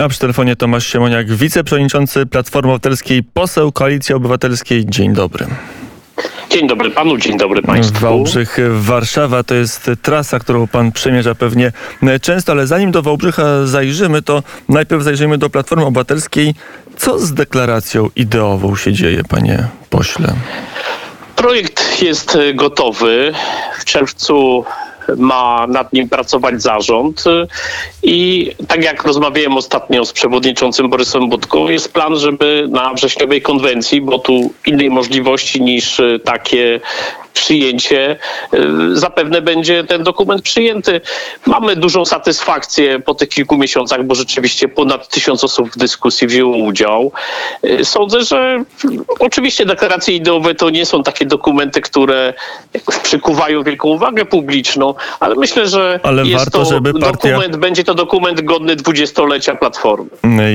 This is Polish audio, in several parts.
A przy telefonie Tomasz Siemoniak, wiceprzewodniczący Platformy Obywatelskiej, poseł Koalicji Obywatelskiej. Dzień dobry. Dzień dobry panu, dzień dobry państwu. Wałbrzych, Warszawa to jest trasa, którą pan przemierza pewnie często, ale zanim do Wałbrzycha zajrzymy, to najpierw zajrzymy do Platformy Obywatelskiej. Co z deklaracją ideową się dzieje, panie pośle? Projekt jest gotowy. W czerwcu ma nad nim pracować zarząd. I tak jak rozmawiałem ostatnio z przewodniczącym Borysem Budką, jest plan, żeby na wrześniowej konwencji, bo tu innej możliwości niż takie przyjęcie, y, zapewne będzie ten dokument przyjęty. Mamy dużą satysfakcję po tych kilku miesiącach, bo rzeczywiście ponad tysiąc osób w dyskusji wzięło udział. Y, sądzę, że oczywiście deklaracje ideowe to nie są takie dokumenty, które przykuwają wielką uwagę publiczną, ale myślę, że ale jest warto, to żeby partia... dokument, będzie to dokument godny dwudziestolecia Platformy.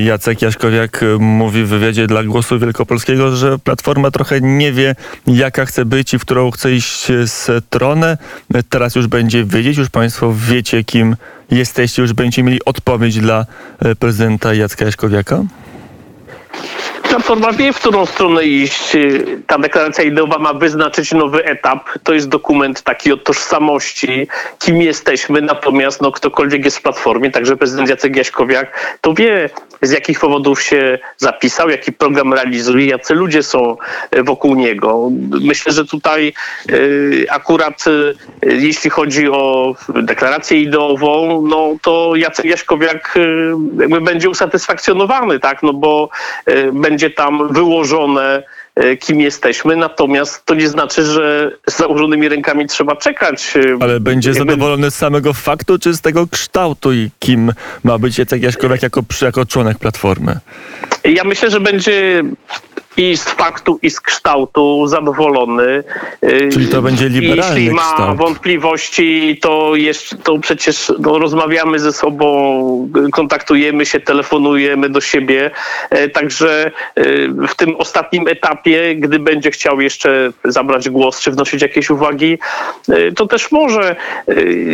Jacek Jaśkowiak mówi w wywiadzie dla Głosu Wielkopolskiego, że Platforma trochę nie wie, jaka chce być i w którą chce iść stronę. Teraz już będzie wiedzieć, już Państwo wiecie, kim jesteście, już będziecie mieli odpowiedź dla prezydenta Jacka Jaśkowiaka? Platforma wie, w którą stronę iść. Ta deklaracja ideowa ma wyznaczyć nowy etap. To jest dokument taki o tożsamości, kim jesteśmy. Natomiast no, ktokolwiek jest w Platformie, także prezydent Jacek Jaśkowiak, to wie, z jakich powodów się zapisał, jaki program realizuje, jacy ludzie są e, wokół niego. Myślę, że tutaj y, akurat y, jeśli chodzi o deklarację ideową, no to Jacek Jaśkowiak jakby będzie usatysfakcjonowany, tak, no bo będzie tam wyłożone kim jesteśmy, natomiast to nie znaczy, że z założonymi rękami trzeba czekać. Ale będzie Jakby... zadowolony z samego faktu, czy z tego kształtu i kim ma być Jacek Jaśkowiak jako, jako członek Platformy? Ja myślę, że będzie i z faktu, i z kształtu zadowolony. Y, Czyli to będzie liberalny Jeśli ma kształt. wątpliwości, to, jeszcze, to przecież no, rozmawiamy ze sobą, kontaktujemy się, telefonujemy do siebie. E, także y, w tym ostatnim etapie, gdy będzie chciał jeszcze zabrać głos, czy wnosić jakieś uwagi, y, to też może.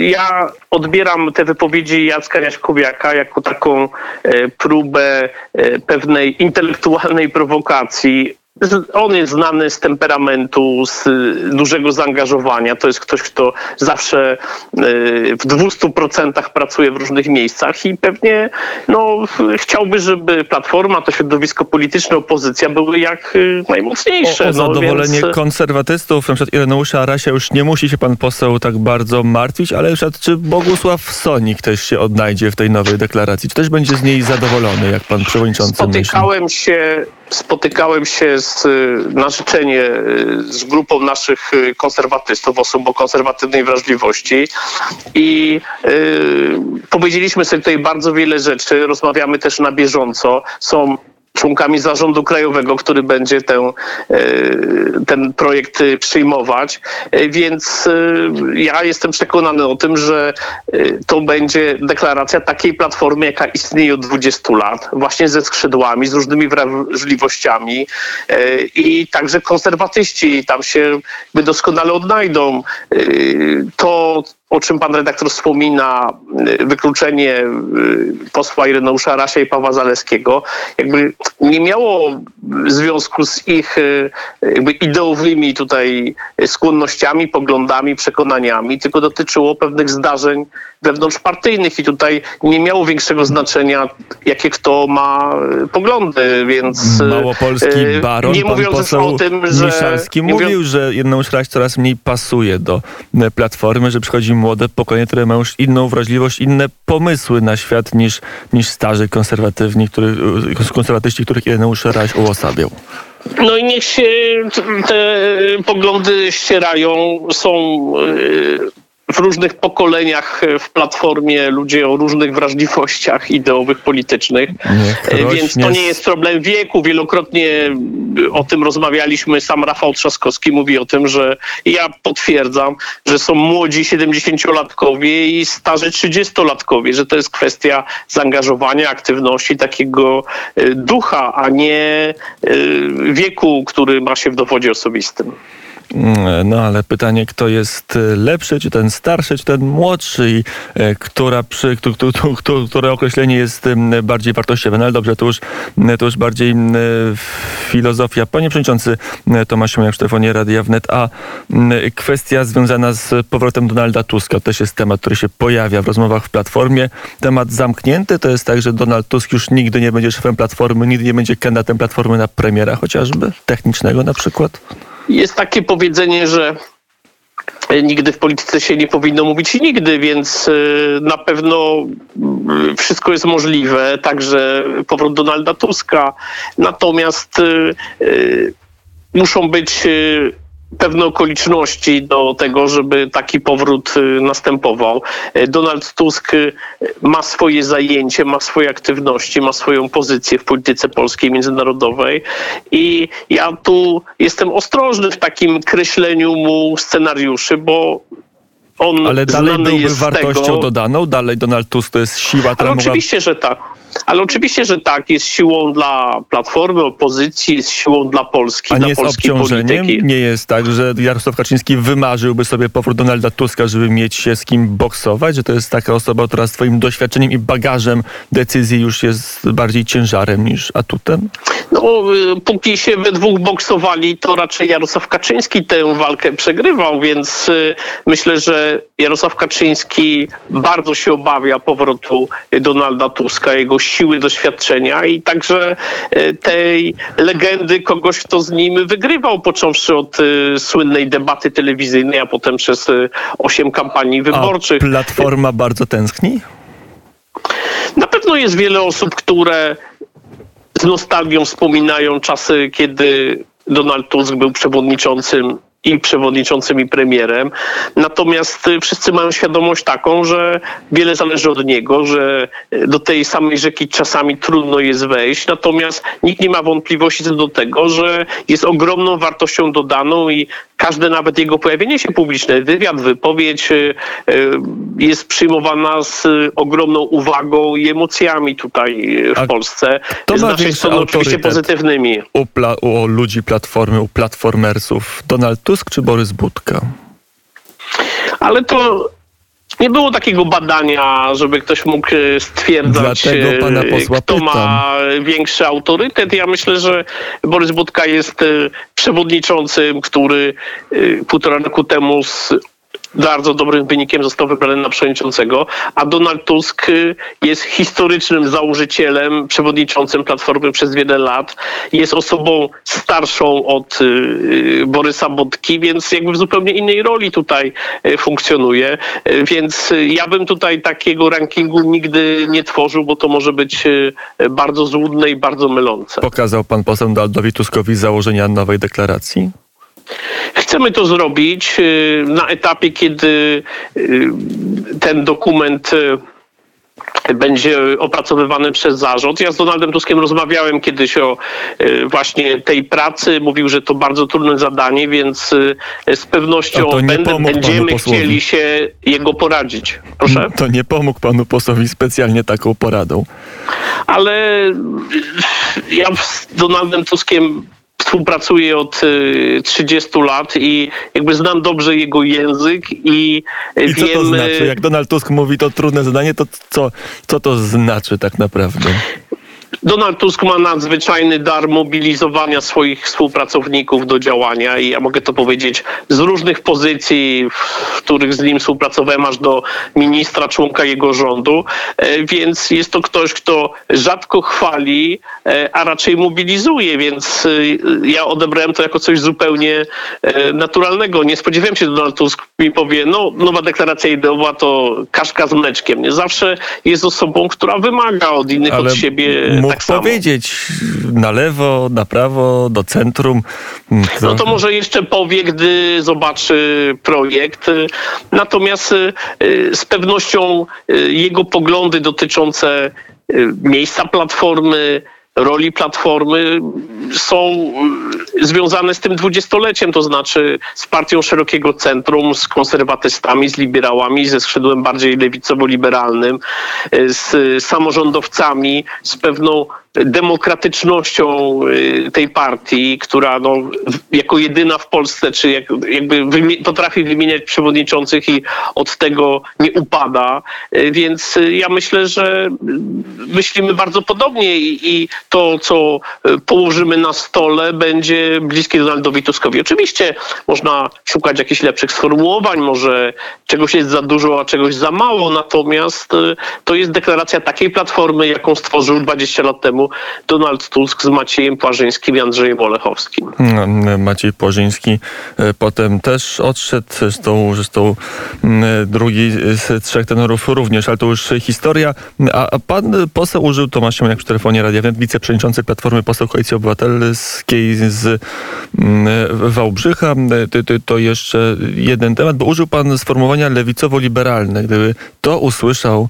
Ja odbieram te wypowiedzi Jacka Jaśkowiaka jako taką e, próbę e, pewnej intelektualnej prowokacji the on jest znany z temperamentu, z dużego zaangażowania. To jest ktoś, kto zawsze y, w 200% pracuje w różnych miejscach i pewnie no, chciałby, żeby Platforma, to środowisko polityczne, opozycja były jak y, najmocniejsze. O, o no, zadowolenie więc... konserwatystów, na przykład Ireneusza Arasia już nie musi się pan poseł tak bardzo martwić, ale na przykład czy Bogusław Sonik też się odnajdzie w tej nowej deklaracji? Czy też będzie z niej zadowolony, jak pan przewodniczący Spotykałem myśli? się spotykałem się z, na życzenie z grupą naszych konserwatystów, osób o konserwatywnej wrażliwości i y, powiedzieliśmy sobie tutaj bardzo wiele rzeczy, rozmawiamy też na bieżąco. Są członkami zarządu krajowego, który będzie ten, ten projekt przyjmować. Więc e, ja jestem przekonany o tym, że e, to będzie deklaracja takiej platformy, jaka istnieje od 20 lat, właśnie ze skrzydłami, z różnymi wrażliwościami e, i także konserwatyści tam się doskonale odnajdą. To o czym pan redaktor wspomina, y, wykluczenie y, posła Ireneusza Rasia i Pawła Zaleskiego, jakby nie miało związku z ich y, jakby ideowymi tutaj skłonnościami, poglądami, przekonaniami, tylko dotyczyło pewnych zdarzeń wewnątrzpartyjnych i tutaj nie miało większego znaczenia, jakie kto ma poglądy, więc... Małopolski baron, nie mówiąc już o tym, że... Miszalski mówił, że Ireneusz Raś coraz mniej pasuje do Platformy, że przychodzi młode pokolenie, które ma już inną wrażliwość, inne pomysły na świat niż, niż starzy konserwatywni, który, konserwatyści, których Ireneusz Raś uosabiał. No i niech się te poglądy ścierają, są w różnych pokoleniach w platformie ludzie o różnych wrażliwościach ideowych, politycznych. Więc to nie jest problem wieku. Wielokrotnie o tym rozmawialiśmy. Sam Rafał Trzaskowski mówi o tym, że ja potwierdzam, że są młodzi 70-latkowie i starzy 30-latkowie, że to jest kwestia zaangażowania, aktywności, takiego e, ducha, a nie e, wieku, który ma się w dowodzie osobistym. No ale pytanie, kto jest e, lepszy, czy ten starszy, czy ten młodszy i e, która przy, któ- któ- któ- które określenie jest bardziej wartościowe. No ale dobrze, to już, m, to już bardziej filozofia. Panie Przewodniczący Tomasz Miak w telefonie Radia Wnet, a kwestia związana z powrotem Donalda Tuska, to też jest temat, który się pojawia w rozmowach w Platformie. Temat zamknięty to jest tak, że Donald Tusk już nigdy nie będzie szefem Platformy, nigdy nie będzie kandydatem Platformy na premiera chociażby, technicznego na przykład. Jest takie powiedzenie, że nigdy w polityce się nie powinno mówić nigdy, więc y, na pewno y, wszystko jest możliwe, także powrót Donalda Tuska. Natomiast y, muszą być pewne okoliczności do tego, żeby taki powrót y, następował. Y, Donald Tusk y, ma swoje zajęcie, ma swoje aktywności, ma swoją pozycję w polityce polskiej, międzynarodowej i ja tu jestem ostrożny w takim kreśleniu mu scenariuszy, bo on Ale dalej byłby wartością tego, dodaną, dalej Donald Tusk to jest siła, ale która mogła... oczywiście, że tak. Ale oczywiście, że tak, jest siłą dla Platformy, opozycji, jest siłą dla Polski, A dla nie jest polskiej polityki. Nie jest tak, że Jarosław Kaczyński wymarzyłby sobie powrót Donalda Tuska, żeby mieć się z kim boksować? Że to jest taka osoba, która z twoim doświadczeniem i bagażem decyzji już jest bardziej ciężarem niż atutem? No, póki się we dwóch boksowali, to raczej Jarosław Kaczyński tę walkę przegrywał, więc y, myślę, że Jarosław Kaczyński bardzo się obawia powrotu Donalda Tuska, jego siły doświadczenia i także y, tej legendy kogoś, kto z nim wygrywał, począwszy od y, słynnej debaty telewizyjnej, a potem przez y, osiem kampanii A wyborczych. Platforma bardzo tęskni? Na pewno jest wiele osób, które z nostalgią wspominają czasy, kiedy Donald Tusk był przewodniczącym i przewodniczącym i premierem. Natomiast y, wszyscy mają świadomość taką, że wiele zależy od niego, że y, do tej samej rzeki czasami trudno jest wejść. Natomiast nikt nie ma wątpliwości co do tego, że jest ogromną wartością dodaną i każde nawet jego pojawienie się publiczne, wywiad, wypowiedź y, jest przyjmowana z ogromną uwagą i emocjami tutaj y, A w Polsce. kto Z naszej strony oczywiście pozytywnymi. U, pla- u ludzi Platformy, u platformersów Donald Tusk czy Borys Budka? Ale to nie było takiego badania, żeby ktoś mógł e, stwierdzać, e, kto ma większy autorytet. Ja myślę, że Borys Budka jest e, przewodniczącym, który półtora roku temu z bardzo dobrym wynikiem został wybrany na przewodniczącego, a Donald Tusk y, jest historycznym założycielem, przewodniczącym Platformy przez wiele lat. Jest osobą starszą od y, y, Borysa Budki, więc jakby w zupełnie innej roli tutaj funkcjonuje. Więc ja bym tutaj takiego rankingu nigdy nie tworzył, bo to może być bardzo złudne i bardzo mylące. Pokazał pan poseł Donaldowi Tuskowi założenia nowej deklaracji? Chcemy to zrobić y, na etapie, kiedy y, ten dokument y, będzie opracowywany przez zarząd. Ja z Donaldem Tuskiem rozmawiałem kiedyś o właśnie tej pracy. Mówił, że to bardzo trudne zadanie, więc z pewnością będę, będziemy chcieli się jego poradzić. Proszę? To nie pomógł panu posłowi specjalnie taką poradą. ale ja z Donaldem Tuskiem współpracuję od y, 30 lat i jakby znam dobrze jego język i, y, I co wiem... to znaczy? y, Jak Donald Tusk mówi to trudne zadanie, to co, co to znaczy tak naprawdę? Donald Tusk ma nadzwyczajny dar mobilizowania swoich współpracowników do działania i ja mogę to powiedzieć z różnych pozycji, w których z nim współpracowałem aż do ministra, członka jego rządu, E, więc jest to ktoś, kto rzadko chwali, e, a raczej mobilizuje, więc e, ja odebrałem to jako coś zupełnie naturalnego. Nie spodziewałem się, że Donald Tusk mi powie, no nowa deklaracja ideowa to kaszka z mleczkiem. Nie zawsze jest osobą, która wymaga od innych, Ale od siebie tak samo. powiedzieć na lewo, na prawo, do centrum. Mm, No to może jeszcze powie, gdy zobaczy projekt. Natomiast y, y, z pewnością y, jego poglądy dotyczące miejsca platformy, roli platformy są y, związane z tym dwudziestoleciem, to znaczy z partią szerokiego centrum, z konserwatystami, z liberałami, ze skrzydłem bardziej lewicowo-liberalnym, y, z y, samorządowcami, z pewną demokratycznością y, tej partii, która no, jako jedyna w Polsce, czy jak, jakby wymie- potrafi wymieniać przewodniczących i od tego nie upada. Y, Więc y, ja myślę, że myślimy bardzo podobnie i, i to, co położymy na stole, będzie bliskie Donaldowi Tuskowi. Oczywiście można szukać jakichś lepszych sformułowań, może czegoś jest za dużo, a czegoś za mało, natomiast to jest deklaracja takiej platformy, jaką stworzył 20 lat temu Donald Tusk z Maciejem Płażyńskim i Andrzejem Olechowskim. No, Maciej Płożyński e, potem też odszedł, zresztą, zresztą mm, drugi z trzech tenorów również, ale to już historia. A, a pan poseł użył, Tomasz Siemoniak przy telefonie Radia Wnet, wiceprzewodniczący Platformy Poseł Koalicji Obywatelskiej z mm, Wałbrzycha. To, to, jeszcze jeden temat, bo użył pan sformułowania lewicowo-liberalne. Gdyby to usłyszał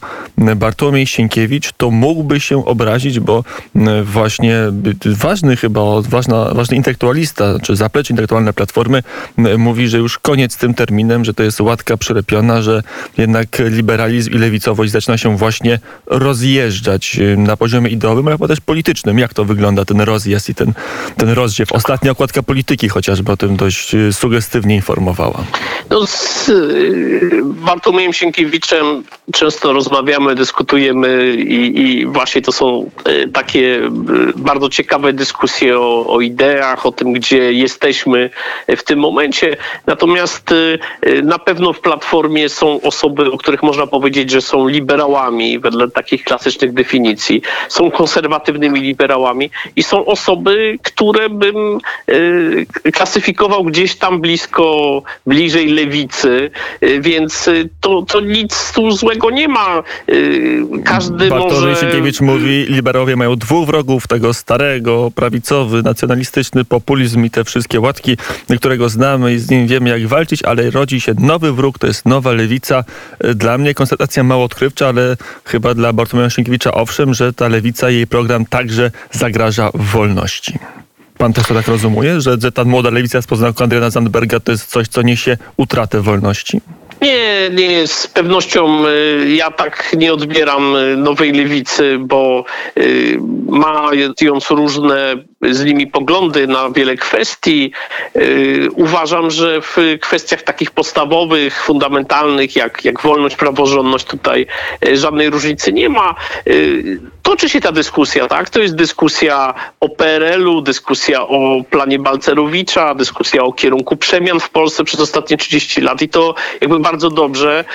Bartłomiej Sienkiewicz, to mógłby się obrazić, bo mm, właśnie ważny chyba, ważna, ważny intelektualista, czy zaplecze intelektualne Platformy mówi, że już koniec z tym terminem, że to jest łatka przylepiona, że jednak liberalizm i lewicowość zaczyna się właśnie rozjeżdżać y, na poziomie ideowym, ale też politycznym. Jak to wygląda, ten rozjazd i ten, ten rozdziew? Ostatnia okładka polityki chociażby o tym dość y, sugestywnie informowała. No, z y, Bartłomiejem Sienkiewiczem często rozmawiamy, dyskutujemy i, i właśnie to są y, takie y, bardzo ciekawe dyskusje o, o ideach, o tym, gdzie jesteśmy w tym momencie. Natomiast y, y, na pewno w Platformie są osoby, o których można powiedzieć, że są liberałami wedle takich klasycznych definicji. Są konserwatywnymi liberałami i są osoby, które bym klasyfikował gdzieś tam blisko, bliżej lewicy, więc to, to nic tu złego nie ma. Każdy Bartłomiej może... Sienkiewicz mówi, liberałowie mają dwóch wrogów, tego starego, prawicowy, nacjonalistyczny populizm i te wszystkie łatki, którego znamy i z nim wiemy jak walczyć, ale rodzi się nowy wróg, to jest nowa lewica. Dla mnie konstatacja mało odkrywcza, ale chyba dla Bartłomieja Sienkiewicza owszem, że ta lewica, jej program także zagraża wolności. Pan też to tak rozumuje, że, że ta młoda lewica z poznaku Adriana Zandberga to jest coś, co niesie utratę wolności? Nie, nie, z pewnością y, ja tak nie odbieram y, nowej lewicy, bo y, mając różne z nimi poglądy na wiele kwestii, y, uważam, że w kwestiach takich podstawowych, fundamentalnych, jak, jak wolność, praworządność, tutaj y, żadnej różnicy nie ma. Y, Toczy się ta dyskusja, tak? To jest dyskusja o PRL-u, dyskusja o planie Balcerowicza, dyskusja o kierunku przemian w Polsce przez ostatnie 30 lat i to jakby bardzo dobrze,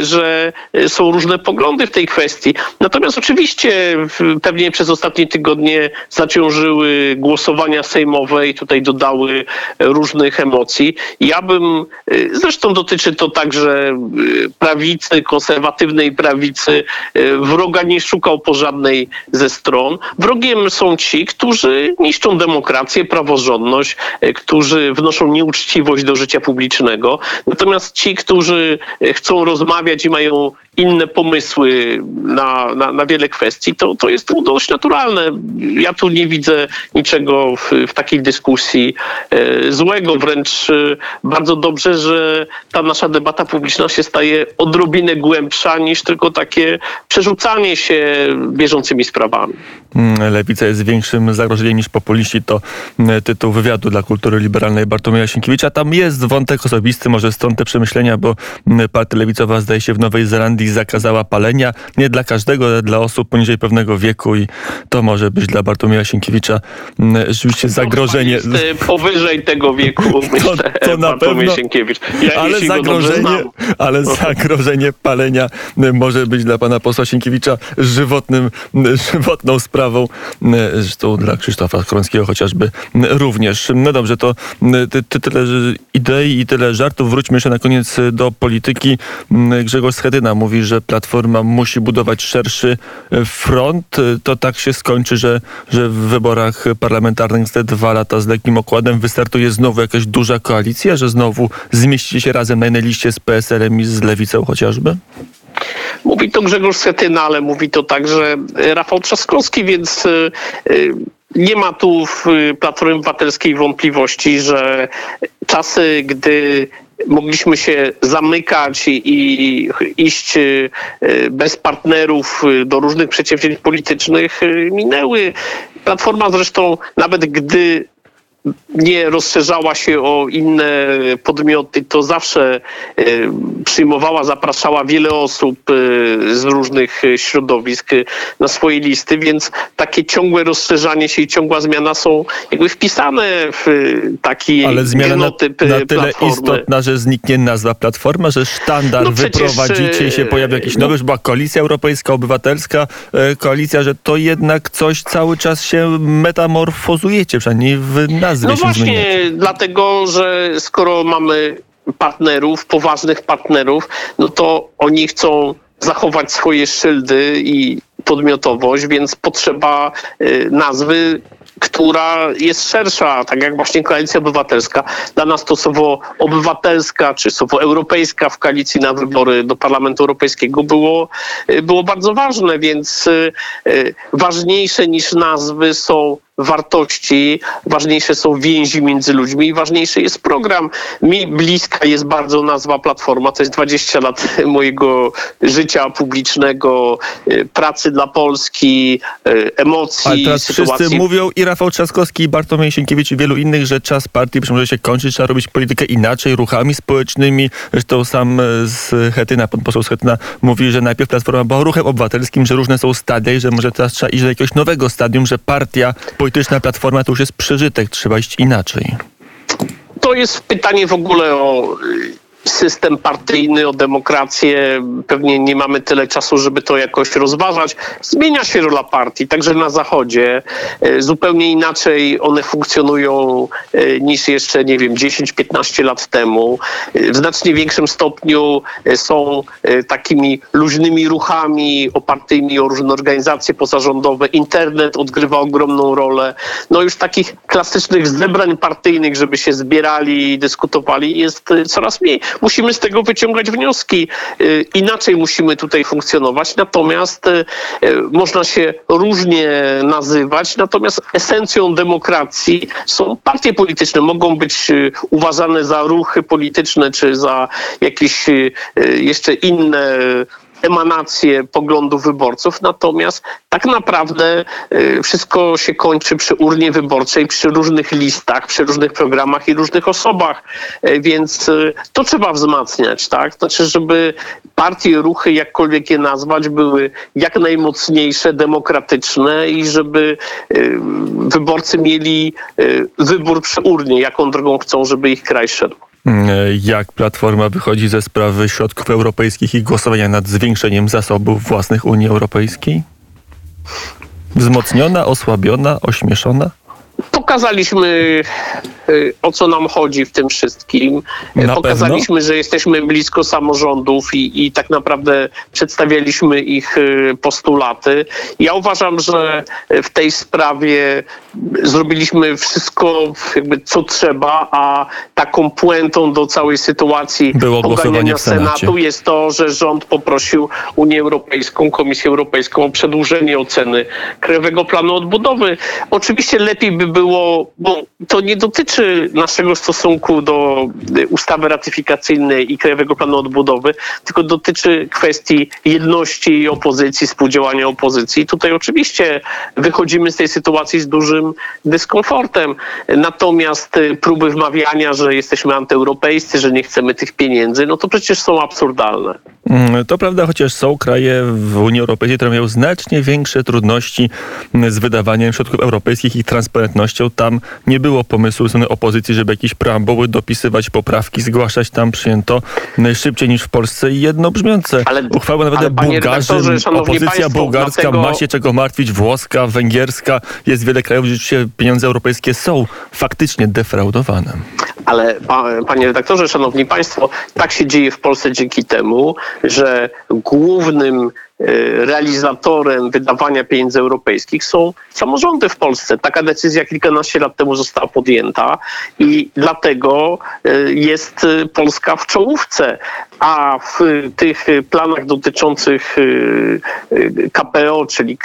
że są różne poglądy w tej kwestii. Natomiast oczywiście pewnie przez ostatnie tygodnie zaciążyły głosowania sejmowe i tutaj dodały różnych emocji. Ja bym, y, zresztą dotyczy to także y, prawicy, konserwatywnej prawicy, y, wroga nie szukał po żadnej ze stron. Wrogiem są ci, którzy niszczą demokrację, praworządność, którzy wnoszą nieuczciwość do życia publicznego. Natomiast ci, którzy chcą rozmawiać i mają inne pomysły na, na, na wiele kwestii, to, to jest dość naturalne. Ja tu nie widzę niczego w, w takiej dyskusji e, złego, wręcz e, bardzo dobrze, że ta nasza debata publiczna się staje odrobinę głębsza niż tylko takie przerzucanie się bieżącymi sprawami. Mm, Lewica jest większym zagrożeniem niż populiści. To mm, tytuł wywiadu dla kultury liberalnej Bartłomieja Sienkiewicza. Tam jest wątek osobisty, może stąd te przemyślenia, bo mm, partia lewicowa zdaje się w Nowej Zelandii zakazała palenia. Nie dla każdego, ale dla osób poniżej pewnego wieku i to może być dla Bartłomieja Sienkiewicza rzeczywiście zagrożenie. E, powyżej tego wieku, myślę, to na Bartłomiej pewno. Ja, ale zagrożenie, ale zagrożenie palenia y, może być dla pana posła Sienkiewicza żywotnym, y, żywotną sprawą. Y, Zresztą dla Krzysztofa Kronskiego chociażby y, również. No dobrze, to y, ty, ty, tyle idei i tyle żartów. Wróćmy jeszcze na koniec y, do polityki. Y, Grzegorz Schedyna mówi, że Platforma musi budować szerszy y, front. Y, To tak się skończy, że, że w wyborach parlamentarnych za dwa lata z lekkim okładem wystartuje znowu jakaś duża koalicja, że znowu zmieścicie się razem na jednej liście z PSL-em i z Lewicą chociażby? Mówi to Grzegorz Schetyna, ale mówi to także e, Rafał Trzaskowski, więc e, e, nie ma tu w Platformie Obywatelskiej wątpliwości, że czasy, gdy mogliśmy się zamykać i, i iść y, bez partnerów y, do różnych przedsięwzięć politycznych, y, minęły. Platforma zresztą, nawet gdy nie rozszerzała się o inne podmioty, to zawsze e, przyjmowała, zapraszała wiele osób e, z różnych środowisk e, na swoje listy, więc takie ciągłe rozszerzanie się i ciągła zmiana są jakby wpisane w taki Ale zmiana na, na tyle istotna, że zniknie nazwa Platforma, że sztandar No przecież, wyprowadzicie i się pojawi jakiś no- nowy, już była Koalicja Europejska, Obywatelska Koalicja, że to jednak coś cały czas się metamorfozujecie, przynajmniej w nazwie No się właśnie, zmieniacie. dlatego, że skoro mamy partnerów, poważnych partnerów, no to oni chcą zachować swoje szyldy i podmiotowość, więc potrzeba y, nazwy, która jest szersza, tak jak właśnie Koalicja Obywatelska. Dla nas to słowo obywatelska czy słowo europejska w koalicji na wybory do Parlamentu Europejskiego było, y, było bardzo ważne, więc y, ważniejsze niż nazwy są wartości, ważniejsze są więzi między ludźmi i ważniejszy jest program. Mi bliska jest bardzo nazwa Platforma, to jest 20 lat mojego życia publicznego, y, pracy dla Polski, y, emocji, Ale teraz sytuacji. wszyscy mówią i Rafał Trzaskowski, i Bartłomiej Sienkiewicz i wielu innych, że czas partii może się kończyć, trzeba robić politykę inaczej, ruchami społecznymi. Zresztą sam e, z Chetyna, pan poseł z Chetyna mówi, że najpierw Platforma była ruchem obywatelskim, że różne są stadia i że może teraz trzeba iść do jakiegoś nowego stadium, że partia polityczna Platforma to już jest przeżytek, trzeba iść inaczej. To jest pytanie w ogóle o system partyjny, o demokrację. Pewnie nie mamy tyle czasu, żeby to jakoś rozważać. Zmienia się rola partii, także na Zachodzie. Y, Zupełnie inaczej one funkcjonują y, niż jeszcze, nie wiem, 10-15 lat temu. Y, W znacznie większym stopniu są takimi luźnymi ruchami opartymi o różne organizacje pozarządowe. Internet odgrywa ogromną rolę. No już takich klasycznych zebrań partyjnych, żeby się zbierali i dyskutowali jest coraz mniej. Musimy z tego wyciągać wnioski. Y, Inaczej musimy tutaj funkcjonować. Natomiast y, y, można się różnie nazywać, natomiast esencją demokracji są partie polityczne. Mogą być uważane za ruchy polityczne czy za jakieś jeszcze inne emanacje poglądów wyborców, natomiast tak naprawdę y, wszystko się kończy przy urnie wyborczej, przy różnych listach, przy różnych programach i różnych osobach, Y, więc y, to trzeba wzmacniać, tak? Znaczy, żeby partie, ruchy, jakkolwiek je nazwać, były jak najmocniejsze, demokratyczne i żeby wyborcy mieli wybór przy urnie, jaką drogą chcą, żeby ich kraj szedł. Mm, Jak Platforma wychodzi ze sprawy środków europejskich i głosowania nad zwiększeniem zasobów własnych Unii Europejskiej? Wzmocniona, osłabiona, ośmieszona? Pokazaliśmy, o co nam chodzi w tym wszystkim. Y, Na Pokazaliśmy, że jesteśmy blisko samorządów i, i tak naprawdę przedstawialiśmy ich y, postulaty. Ja uważam, że w tej sprawie zrobiliśmy wszystko, jakby co trzeba, a taką puentą do całej sytuacji Było głosowanie poganiania w Senacie. Senatu jest to, że rząd poprosił Unię Europejską, Komisję Europejską o przedłużenie oceny Krajowego Planu Odbudowy. Oczywiście lepiej by było, bo to nie dotyczy naszego stosunku do y, ustawy ratyfikacyjnej i Krajowego Planu Odbudowy, tylko dotyczy kwestii jedności opozycji, współdziałania opozycji. Tutaj oczywiście wychodzimy z tej sytuacji z dużym dyskomfortem. Natomiast y, próby wmawiania, że jesteśmy antyeuropejscy, że nie chcemy tych pieniędzy, no to przecież są absurdalne. Mm, To prawda, chociaż są kraje w Unii Europejskiej, które mają znacznie większe trudności z wydawaniem środków europejskich i transparentnością. Tam nie było pomysłu strony opozycji, żeby jakieś preambuły dopisywać, poprawki zgłaszać. Tam przyjęto mm, szybciej niż w Polsce i jednobrzmiące Ale- uchwały nawet ale Bułgarzy, opozycja państwo, bułgarska dlatego- ma się czego martwić, włoska, węgierska. Jest wiele krajów, gdzie się pieniądze europejskie są faktycznie defraudowane. Ale pa, panie redaktorze, szanowni państwo, tak się dzieje w Polsce dzięki temu, że głównym e, realizatorem wydawania pieniędzy europejskich są samorządy w Polsce. Taka decyzja kilkanaście lat temu została podjęta i dlatego e, jest e, Polska w czołówce, a w tych planach dotyczących KPO, czyli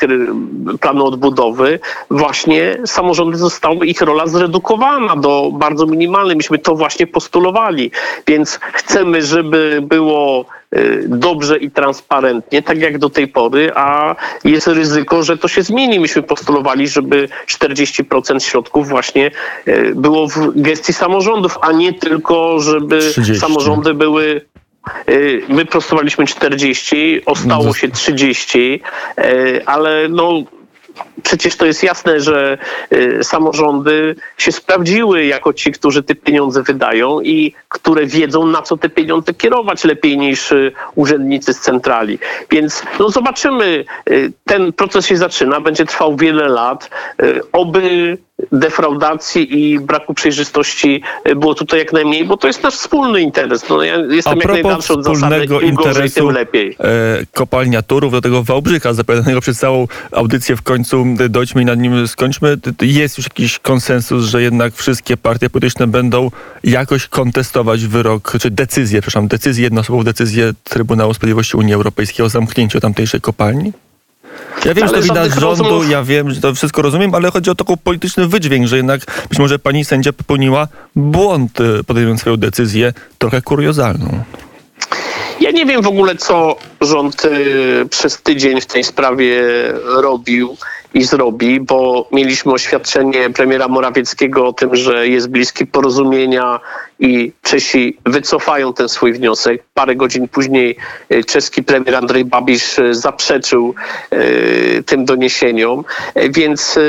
planu odbudowy, właśnie samorządy zostały, ich rola zredukowana do bardzo minimalnej. Myśmy to właśnie postulowali, więc chcemy, żeby było dobrze i transparentnie, tak jak do tej pory, a jest ryzyko, że to się zmieni. Myśmy postulowali, żeby 40% środków właśnie y, było w gestii samorządów, a nie tylko, żeby 30. samorządy były y, My prostowaliśmy 40, ostało się 30, ale no przecież to jest jasne, że y, samorządy się sprawdziły jako ci, którzy te pieniądze wydają i które wiedzą, na co te pieniądze kierować lepiej niż y, urzędnicy z centrali. Więc no zobaczymy, y, ten proces się zaczyna, będzie trwał wiele lat. Oby defraudacji i braku przejrzystości było tutaj jak najmniej, bo to jest nasz wspólny interes. No, ja jestem A jak najdalszy od zasady, im gorzej, interesu tym lepiej. e, kopalnia Turów, do tego Wałbrzycha zapowiadanego przez całą audycję w końcu e, dojdźmy i nad nim skończmy. Jest już jakiś konsensus, że jednak wszystkie partie polityczne będą jakoś kontestować wyrok, czy decyzję, przepraszam, decyzję, jednoosobową decyzję Trybunału Sprawiedliwości Unii Europejskiej o zamknięciu tamtejszej kopalni? Ja wiem, że to Ale wina rządu, rozmów- ja wiem, że to wszystko rozumiem, ale chodzi o taki polityczny wydźwięk, że jednak być może pani sędzia popełniła błąd, e, podejmując swoją decyzję, trochę kuriozalną. Ja nie wiem w ogóle, co rząd y, przez tydzień w tej sprawie robił i zrobi, bo mieliśmy oświadczenie premiera Morawieckiego o tym, że jest bliski porozumienia i Czesi wycofają ten swój wniosek. Parę godzin później y, czeski premier Andrzej Babisz y, zaprzeczył tym doniesieniom, więc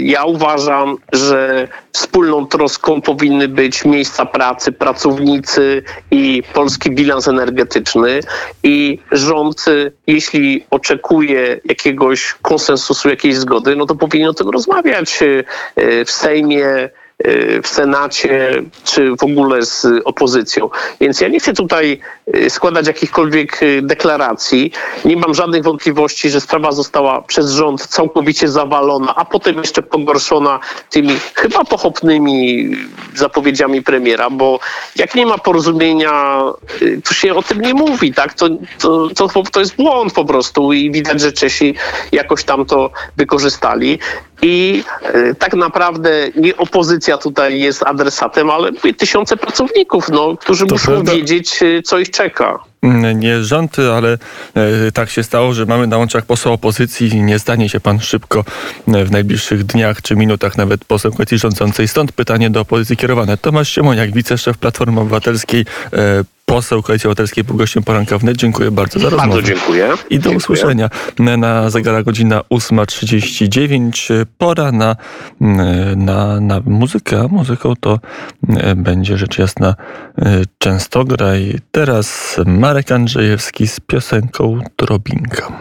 ja uważam, że wspólną troską powinny być miejsca pracy, pracownicy i polski bilans energetyczny i rząd, jeśli oczekuje jakiegoś konsensusu, jakiejś zgody, no to powinien o tym rozmawiać y, y, w Sejmie, w Senacie, czy w ogóle z opozycją. Więc ja nie chcę tutaj y, składać jakichkolwiek y, deklaracji. Nie mam żadnych wątpliwości, że sprawa została przez rząd całkowicie zawalona, a potem jeszcze pogorszona tymi chyba pochopnymi zapowiedziami premiera, bo jak nie ma porozumienia, y, to się o tym nie mówi, tak? To, to, to, to jest błąd po prostu i widać, że Czesi jakoś tam to wykorzystali. I y, tak naprawdę nie opozycja tutaj jest adresatem, ale mówię, tysiące pracowników, no, którzy To muszą prawda. wiedzieć, y, co ich czeka. Mm, Nie rząd, ale e, tak się stało, że mamy na łączach poseł opozycji i nie stanie się pan szybko e, w najbliższych dniach czy minutach nawet poseł koalicji rządzącej. Stąd pytanie do opozycji kierowane. Tomasz Siemoniak, wiceszef Platformy Obywatelskiej, e, poseł Koalicji Obywatelskiej, był gościem poranka wnet. Dziękuję bardzo za rozmowę. Bardzo dziękuję. I do Dziękuję. usłyszenia. Na zegara godzina 8.39. Pora na, na, na muzykę. A muzyką to e, będzie rzecz jasna e, Częstograj. Teraz Marek Andrzejewski z piosenką Drobinka.